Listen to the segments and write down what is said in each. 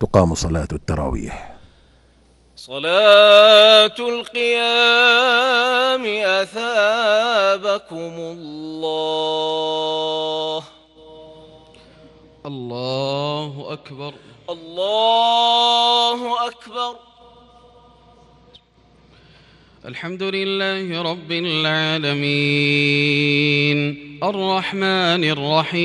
تقام صلاة التراويح. صلاة القيام أثابكم الله. الله أكبر. الله أكبر. الحمد لله رب العالمين. الرحمن الرحيم.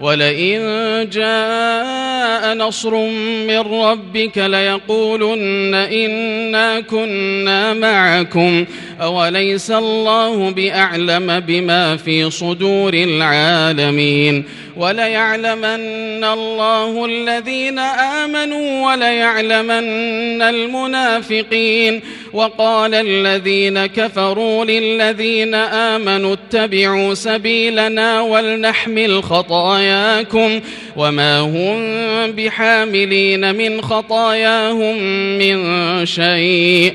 ولئن جاء نصر من ربك ليقولن إنا كنا معكم أوليس الله بأعلم بما في صدور العالمين وليعلمن الله الذين آمنوا وليعلمن المنافقين وقال الذين كفروا للذين آمنوا اتبعوا سبيلنا ولنحمل خطاياكم وما هم بحاملين من خطاياهم من شيء.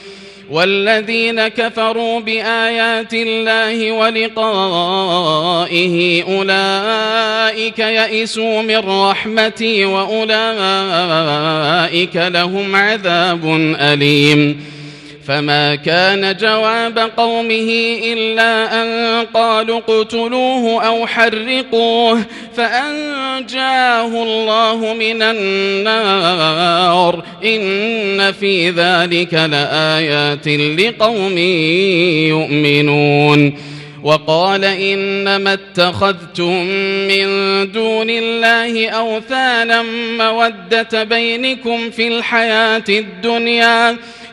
والذين كفروا بآيات الله ولقائه أولئك يئسوا من رحمتي وأولئك لهم عذاب أليم. فما كان جواب قومه إلا أن قالوا اقتلوه أو حرقوه فأنجاه الله من النار إن في ذلك لآيات لقوم يؤمنون وقال إنما اتخذتم من دون الله أوثانا مودة بينكم في الحياة الدنيا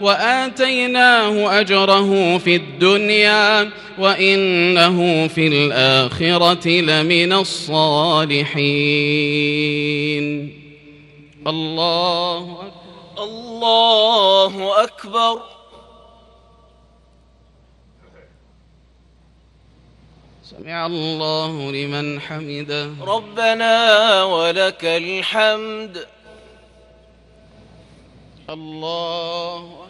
وآتيناه أجره في الدنيا وإنه في الآخرة لمن الصالحين. الله أكبر. الله أكبر. سمع الله لمن حمده. ربنا ولك الحمد. الله أكبر.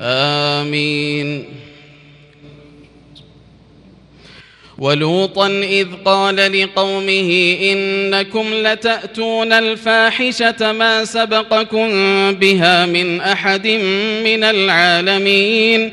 آمين. ولوطا إذ قال لقومه إنكم لتأتون الفاحشة ما سبقكم بها من أحد من العالمين.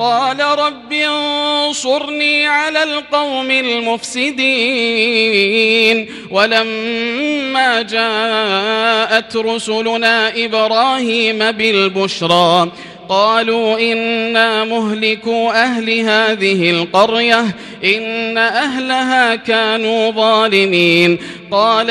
قال رب انصرني على القوم المفسدين. ولما جاءت رسلنا إبراهيم بالبشرى قالوا إنا مهلكوا أهل هذه القرية إن أهلها كانوا ظالمين. قال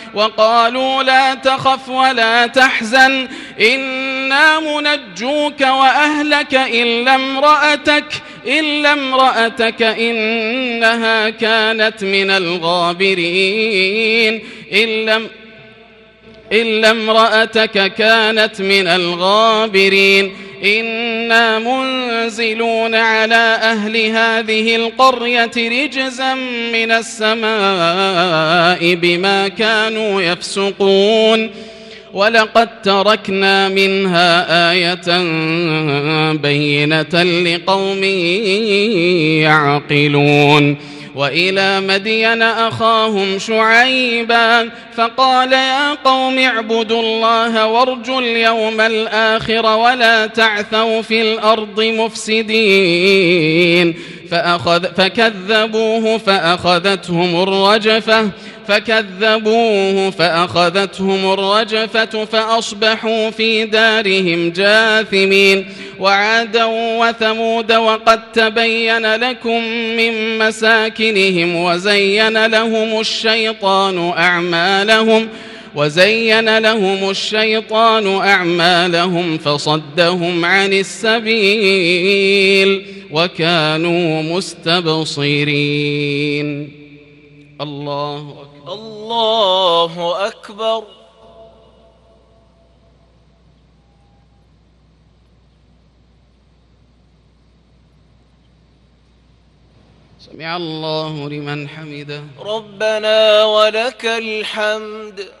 وقالوا لا تخف ولا تحزن إنا منجوك وأهلك إلا امرأتك إلا امرأتك إنها كانت من الغابرين إلا إلا امرأتك كانت من الغابرين. إنا منزلون على أهل هذه القرية رجزا من السماء بما كانوا يفسقون. ولقد تركنا منها آية بينة لقوم يعقلون. وإلى مدين أخاهم شعيبا فقال يا قوم اعبدوا الله وارجوا اليوم الآخر ولا تعثوا في الأرض مفسدين فأخذ فكذبوه فأخذتهم الرجفة فكذبوه فأخذتهم الرجفة فأصبحوا في دارهم جاثمين. وعادا وثمود وقد تبين لكم من مساكنهم وزين لهم الشيطان أعمالهم وزين لهم الشيطان أعمالهم فصدهم عن السبيل وكانوا مستبصرين. الله أكبر. الله أكبر. سمع الله لمن حمده. ربنا ولك الحمد.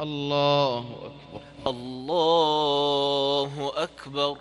الله أكبر. الله أكبر.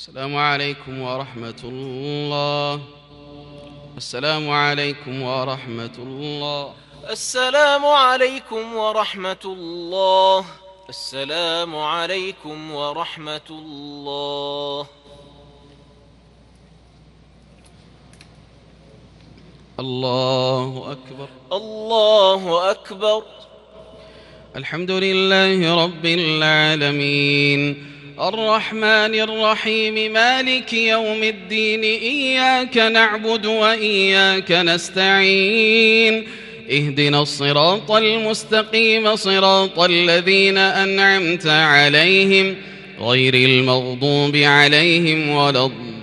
السلام عليكم ورحمة الله. السلام عليكم ورحمة الله. السلام عليكم ورحمة الله. السلام عليكم ورحمة الله. الله أكبر. الله أكبر. الحمد لله رب العالمين. الرحمن الرحيم مالك يوم الدين إياك نعبد وإياك نستعين. اهدنا الصراط المستقيم صراط الذين أنعمت عليهم غير المغضوب عليهم ولا الضالين.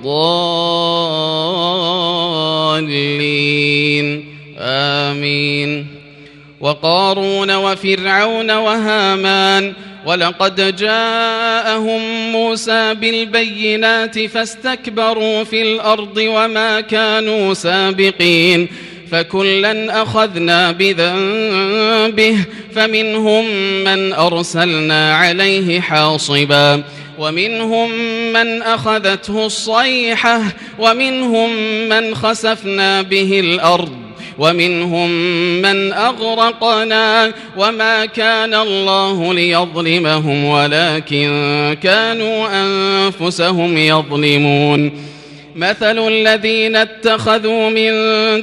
آمين. وقارون وفرعون وهامان ولقد جاءهم موسى بالبينات فاستكبروا في الأرض وما كانوا سابقين فكلا أخذنا بذنبه فمنهم من أرسلنا عليه حاصبا ومنهم من أخذته الصيحة ومنهم من خسفنا به الأرض ومنهم من أغرقنا وما كان الله ليظلمهم ولكن كانوا أنفسهم يظلمون. مثل الذين اتخذوا من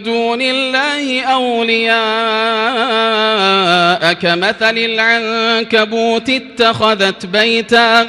دون الله أولياء كمثل العنكبوت اتخذت بيتا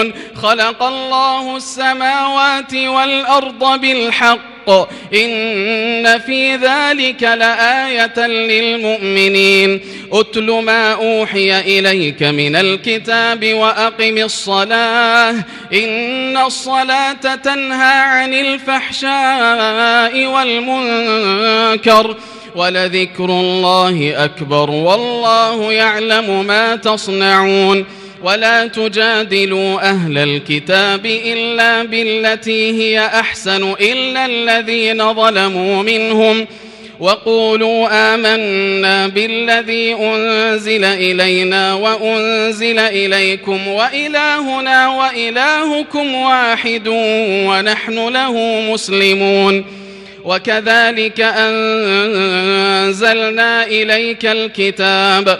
خلق الله السماوات والأرض بالحق. إن في ذلك لآية للمؤمنين. أتل ما أوحي إليك من الكتاب وأقم الصلاة. إن الصلاة تنهى عن الفحشاء والمنكر. ولذكر الله أكبر والله يعلم ما تصنعون. ولا تجادلوا أهل الكتاب إلا بالتي هي أحسن إلا الذين ظلموا منهم وقولوا آمنا بالذي أنزل إلينا وأنزل إليكم وإلهنا وإلهكم واحد ونحن له مسلمون وكذلك أنزلنا إليك الكتاب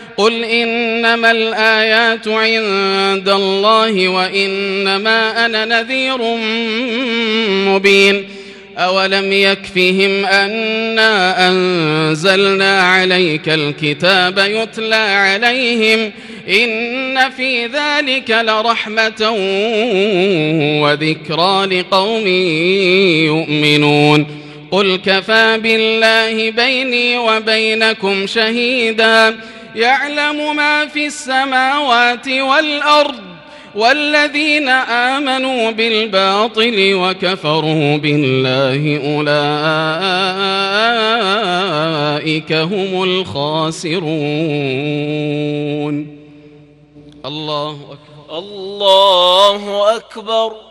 قل إنما الآيات عند الله وإنما أنا نذير مبين أولم يكفهم أنا أنزلنا عليك الكتاب يتلى عليهم إن في ذلك لرحمة وذكرى لقوم يؤمنون قل كفى بالله بيني وبينكم شهيدا يعلم ما في السماوات والأرض والذين آمنوا بالباطل وكفروا بالله أولئك هم الخاسرون. الله أكبر. الله أكبر.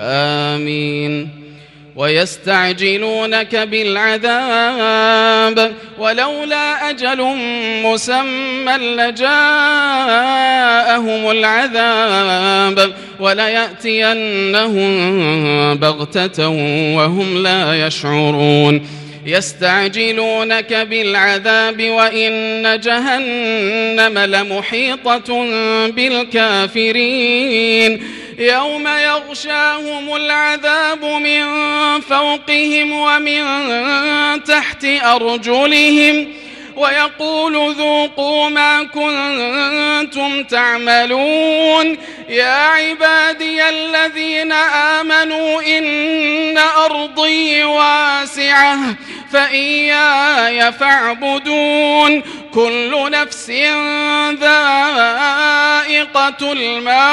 آمين. ويستعجلونك بالعذاب. ولولا أجل مسمى لجاءهم العذاب. وليأتينهم بغتة وهم لا يشعرون. يستعجلونك بالعذاب وإن جهنم لمحيطة بالكافرين. يوم يغشاهم العذاب من فوقهم ومن تحت أرجلهم ويقول ذوقوا ما كنتم تعملون. يا عبادي الذين آمنوا إن أرضي واسعة فإياي فاعبدون. كل نفس ذائقة الموت.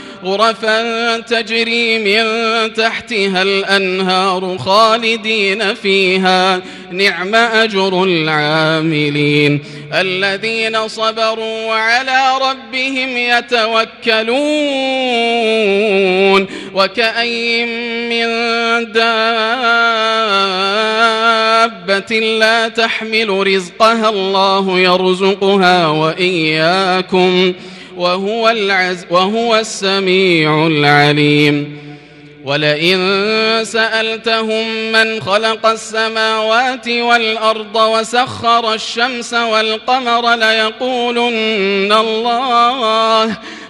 غرفا تجري من تحتها الأنهار خالدين فيها. نعم أجر العاملين. الذين صبروا وعلى ربهم يتوكلون. وكأي من دابة لا تحمل رزقها الله يرزقها وإياكم. وهو, العز وهو السميع العليم. ولئن سألتهم من خلق السماوات والأرض وسخر الشمس والقمر ليقولن الله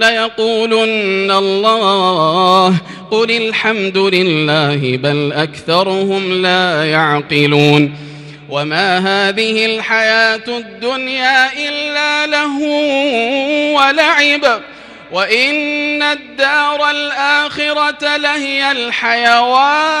ليقولن الله قل الحمد لله بل أكثرهم لا يعقلون وما هذه الحياة الدنيا إلا له ولعب وإن الدار الآخرة لهي الحيوان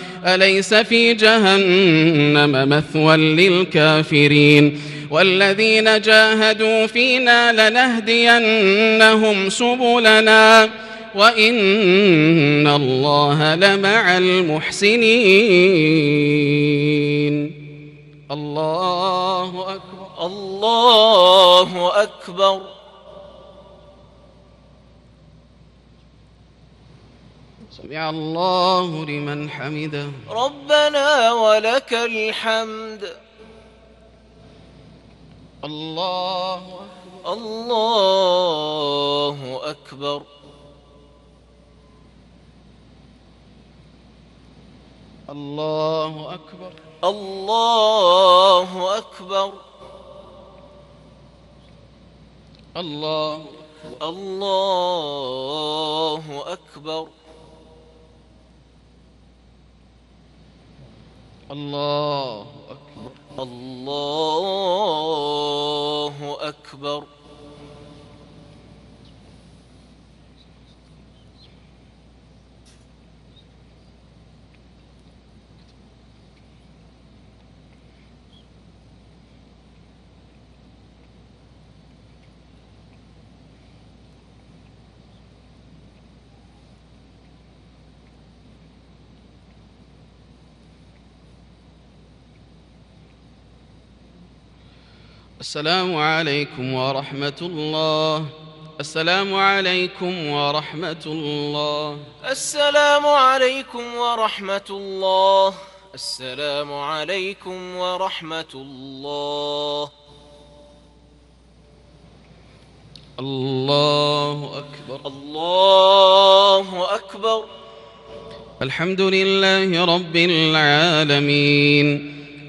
أليس في جهنم مثوى للكافرين والذين جاهدوا فينا لنهدينهم سبلنا وإن الله لمع المحسنين. الله أكبر. الله أكبر. سمع الله لمن حمده. ربنا ولك الحمد. الله أكبر. الله أكبر. الله أكبر. الله أكبر. الله الله أكبر. الله أكبر. الله أكبر. السلام عليكم ورحمة الله. السلام عليكم ورحمة الله. السلام عليكم ورحمة الله. السلام عليكم ورحمة الله. الله أكبر. الله أكبر. الحمد لله رب العالمين.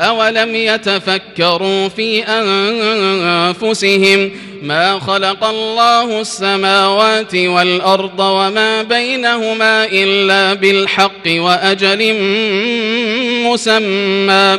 أولم يتفكروا في أنفسهم ما خلق الله السماوات والأرض وما بينهما إلا بالحق وأجل مسمى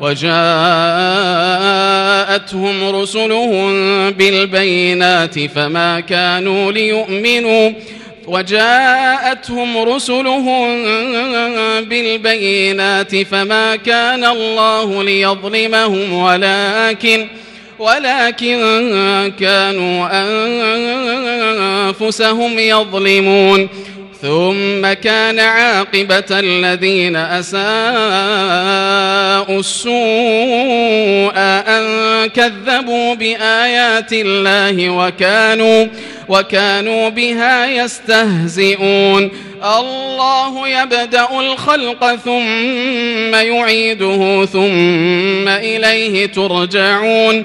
وجاءتهم رسلهم بالبينات فما كانوا ليؤمنوا. وجاءتهم رسلهم بالبينات فما كان الله ليظلمهم ولكن ولكن كانوا أنفسهم يظلمون. ثم كان عاقبة الذين أساءوا السوء أن كذبوا بآيات الله وكانوا وكانوا بها يستهزئون. الله يبدأ الخلق ثم يعيده ثم إليه ترجعون.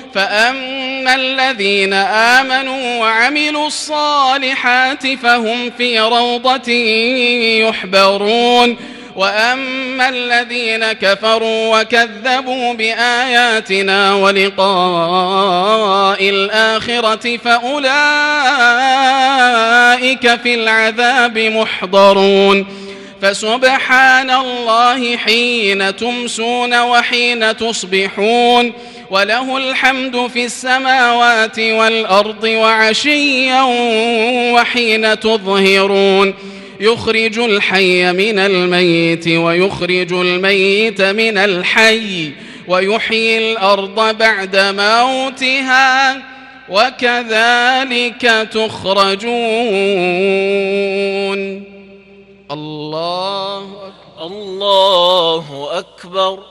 فأما الذين آمنوا وعملوا الصالحات فهم في روضة يحبرون وأما الذين كفروا وكذبوا بآياتنا ولقاء الآخرة فأولئك في العذاب محضرون فسبحان الله حين تمسون وحين تصبحون وله الحمد في السماوات والأرض وعشيا وحين تظهرون. يخرج الحي من الميت ويخرج الميت من الحي ويحيي الأرض بعد موتها وكذلك تخرجون. الله أكبر. الله أكبر.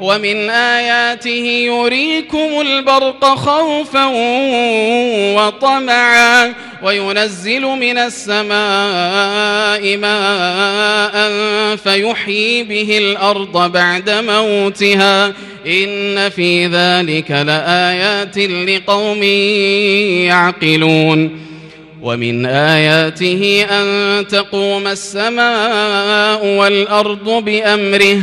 ومن آياته يريكم البرق خوفا وطمعا وينزل من السماء ماء فيحيي به الأرض بعد موتها إن في ذلك لآيات لقوم يعقلون ومن آياته أن تقوم السماء والأرض بأمره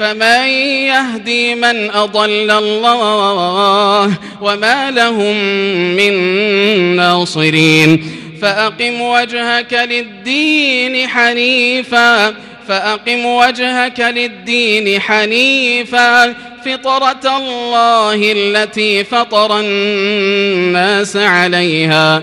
فمن يهدي من أضل الله وما لهم من ناصرين فأقم وجهك للدين حنيفا فأقم وجهك للدين حنيفا فطرة الله التي فطر الناس عليها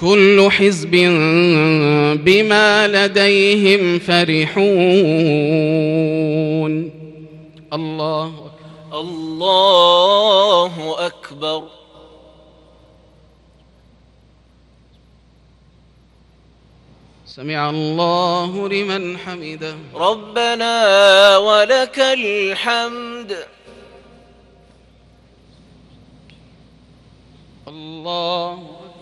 كل حزب بما لديهم فرحون. الله الله أكبر. سمع الله لمن حمده. ربنا ولك الحمد. الله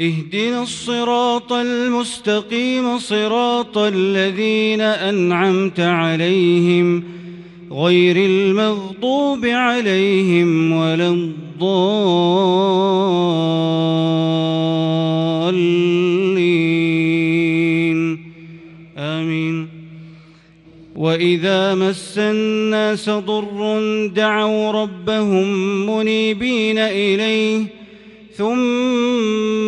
اهدنا الصراط المستقيم صراط الذين أنعمت عليهم غير المغضوب عليهم ولا الضالين. آمين. وإذا مس الناس ضر دعوا ربهم منيبين إليه ثم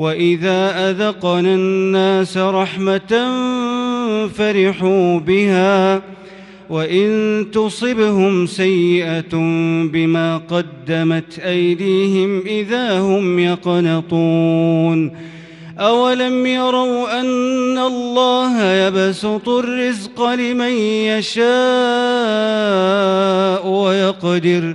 وإذا أذقنا الناس رحمة فرحوا بها وإن تصبهم سيئة بما قدمت أيديهم إذا هم يقنطون أولم يروا أن الله يبسط الرزق لمن يشاء ويقدر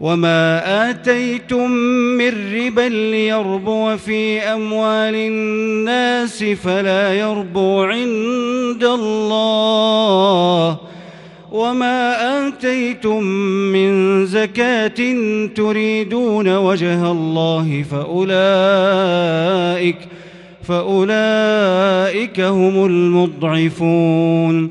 وما آتيتم من ربا ليربو في أموال الناس فلا يربو عند الله وما آتيتم من زكاة تريدون وجه الله فأولئك فأولئك هم المضعفون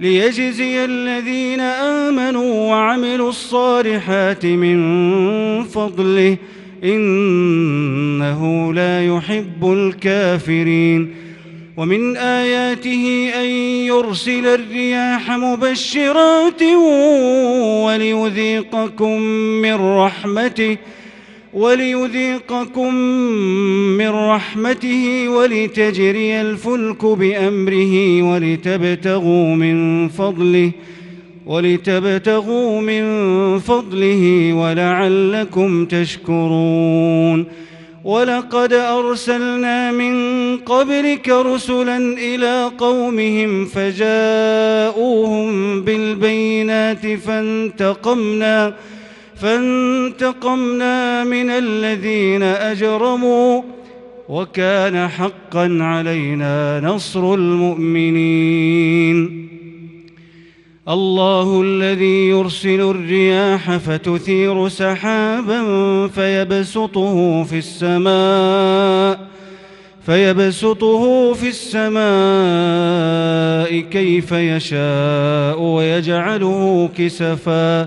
ليجزي الذين آمنوا وعملوا الصالحات من فضله إنه لا يحب الكافرين. ومن آياته أن يرسل الرياح مبشرات وليذيقكم من رحمته. وليذيقكم من رحمته ولتجري الفلك بأمره ولتبتغوا من فضله ولتبتغوا من فضله ولعلكم تشكرون ولقد أرسلنا من قبلك رسلا إلى قومهم فجاءوهم بالبينات فانتقمنا فانتقمنا من الذين أجرموا وكان حقا علينا نصر المؤمنين. الله الذي يرسل الرياح فتثير سحابا فيبسطه في السماء فيبسطه في السماء كيف يشاء ويجعله كسفا.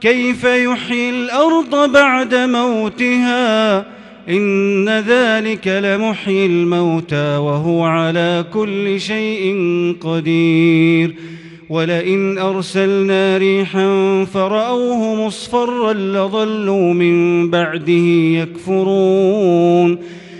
كيف يحيي الأرض بعد موتها؟ إن ذلك لمحيي الموتى وهو على كل شيء قدير. ولئن أرسلنا ريحا فرأوه مصفرا لظلوا من بعده يكفرون.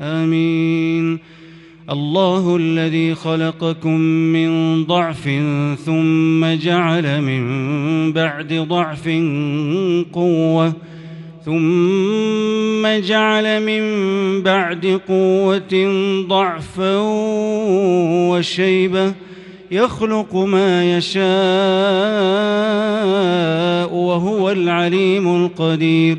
آمين. الله الذي خلقكم من ضعف ثم جعل من بعد ضعف قوة ثم جعل من بعد قوة ضعفا وشيبة يخلق ما يشاء وهو العليم القدير.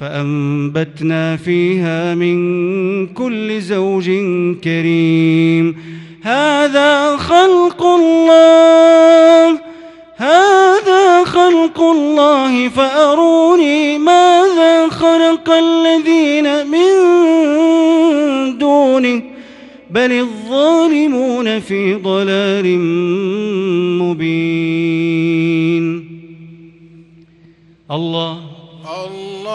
فأنبتنا فيها من كل زوج كريم. هذا خلق الله هذا خلق الله فأروني ماذا خلق الذين من دونه؟ بل الظالمون في ضلال مبين. الله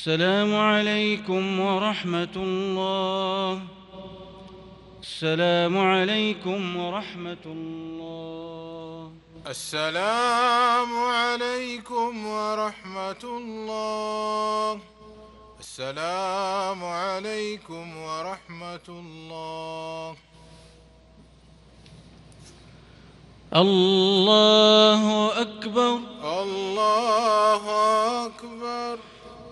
السلام عليكم ورحمة الله. السلام عليكم ورحمة الله. السلام عليكم ورحمة الله. السلام عليكم ورحمة الله. الله أكبر. الله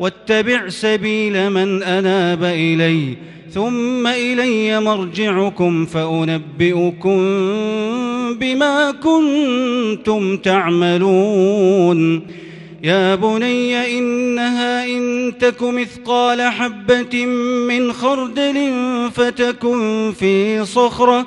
واتبع سبيل من أناب إلي ثم إلي مرجعكم فأنبئكم بما كنتم تعملون. يا بني إنها إن تك مثقال حبة من خردل فتكن في صخرة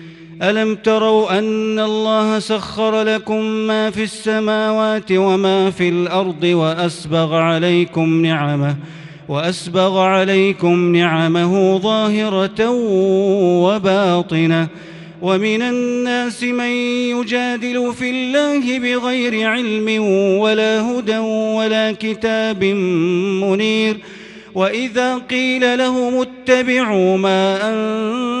ألم تروا أن الله سخر لكم ما في السماوات وما في الأرض وأسبغ عليكم نعمه وأسبغ عليكم نعمه ظاهرة وباطنة ومن الناس من يجادل في الله بغير علم ولا هدى ولا كتاب منير وإذا قيل لهم اتبعوا ما أنزل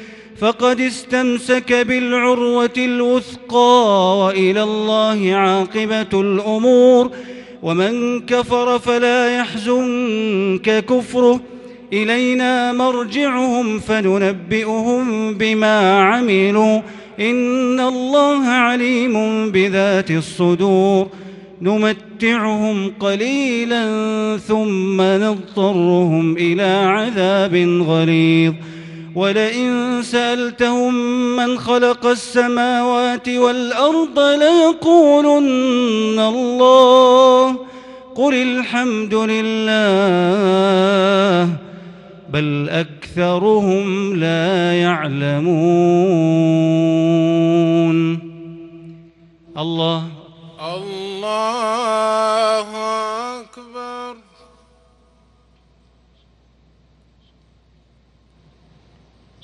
فقد استمسك بالعروة الوثقى وإلى الله عاقبة الأمور. ومن كفر فلا يحزنك كفره. إلينا مرجعهم فننبئهم بما عملوا. إن الله عليم بذات الصدور. نمتعهم قليلا ثم نضطرهم إلى عذاب غليظ. ولئن سألتهم من خلق السماوات والأرض ليقولن الله قل الحمد لله بل أكثرهم لا يعلمون. الله. الله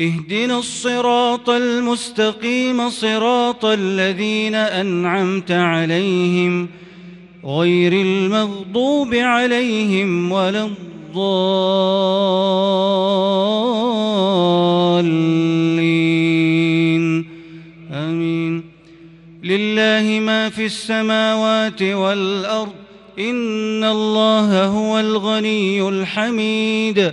اهدنا الصراط المستقيم صراط الذين أنعمت عليهم غير المغضوب عليهم ولا الضالين. آمين. لله ما في السماوات والأرض إن الله هو الغني الحميد.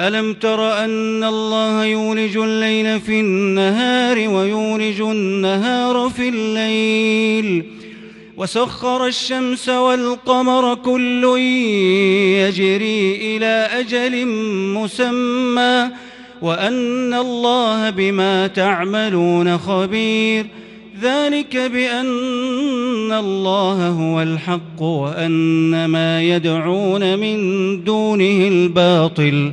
ألم تر أن الله يولج الليل في النهار ويولج النهار في الليل وسخر الشمس والقمر كل يجري إلى أجل مسمى وأن الله بما تعملون خبير ذلك بأن الله هو الحق وأن ما يدعون من دونه الباطل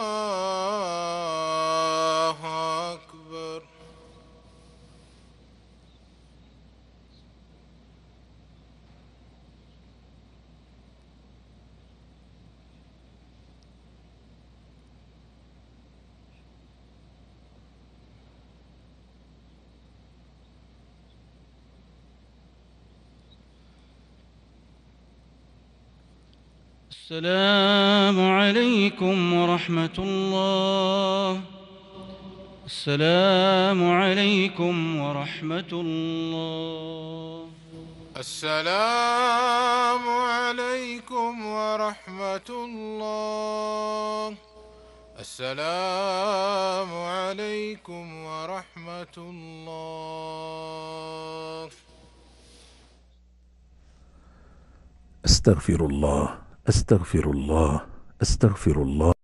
السلام عليكم ورحمة الله. السلام عليكم ورحمة الله. السلام عليكم ورحمة الله. السلام عليكم ورحمة الله. استغفر الله. أستغفر الله أستغفر الله.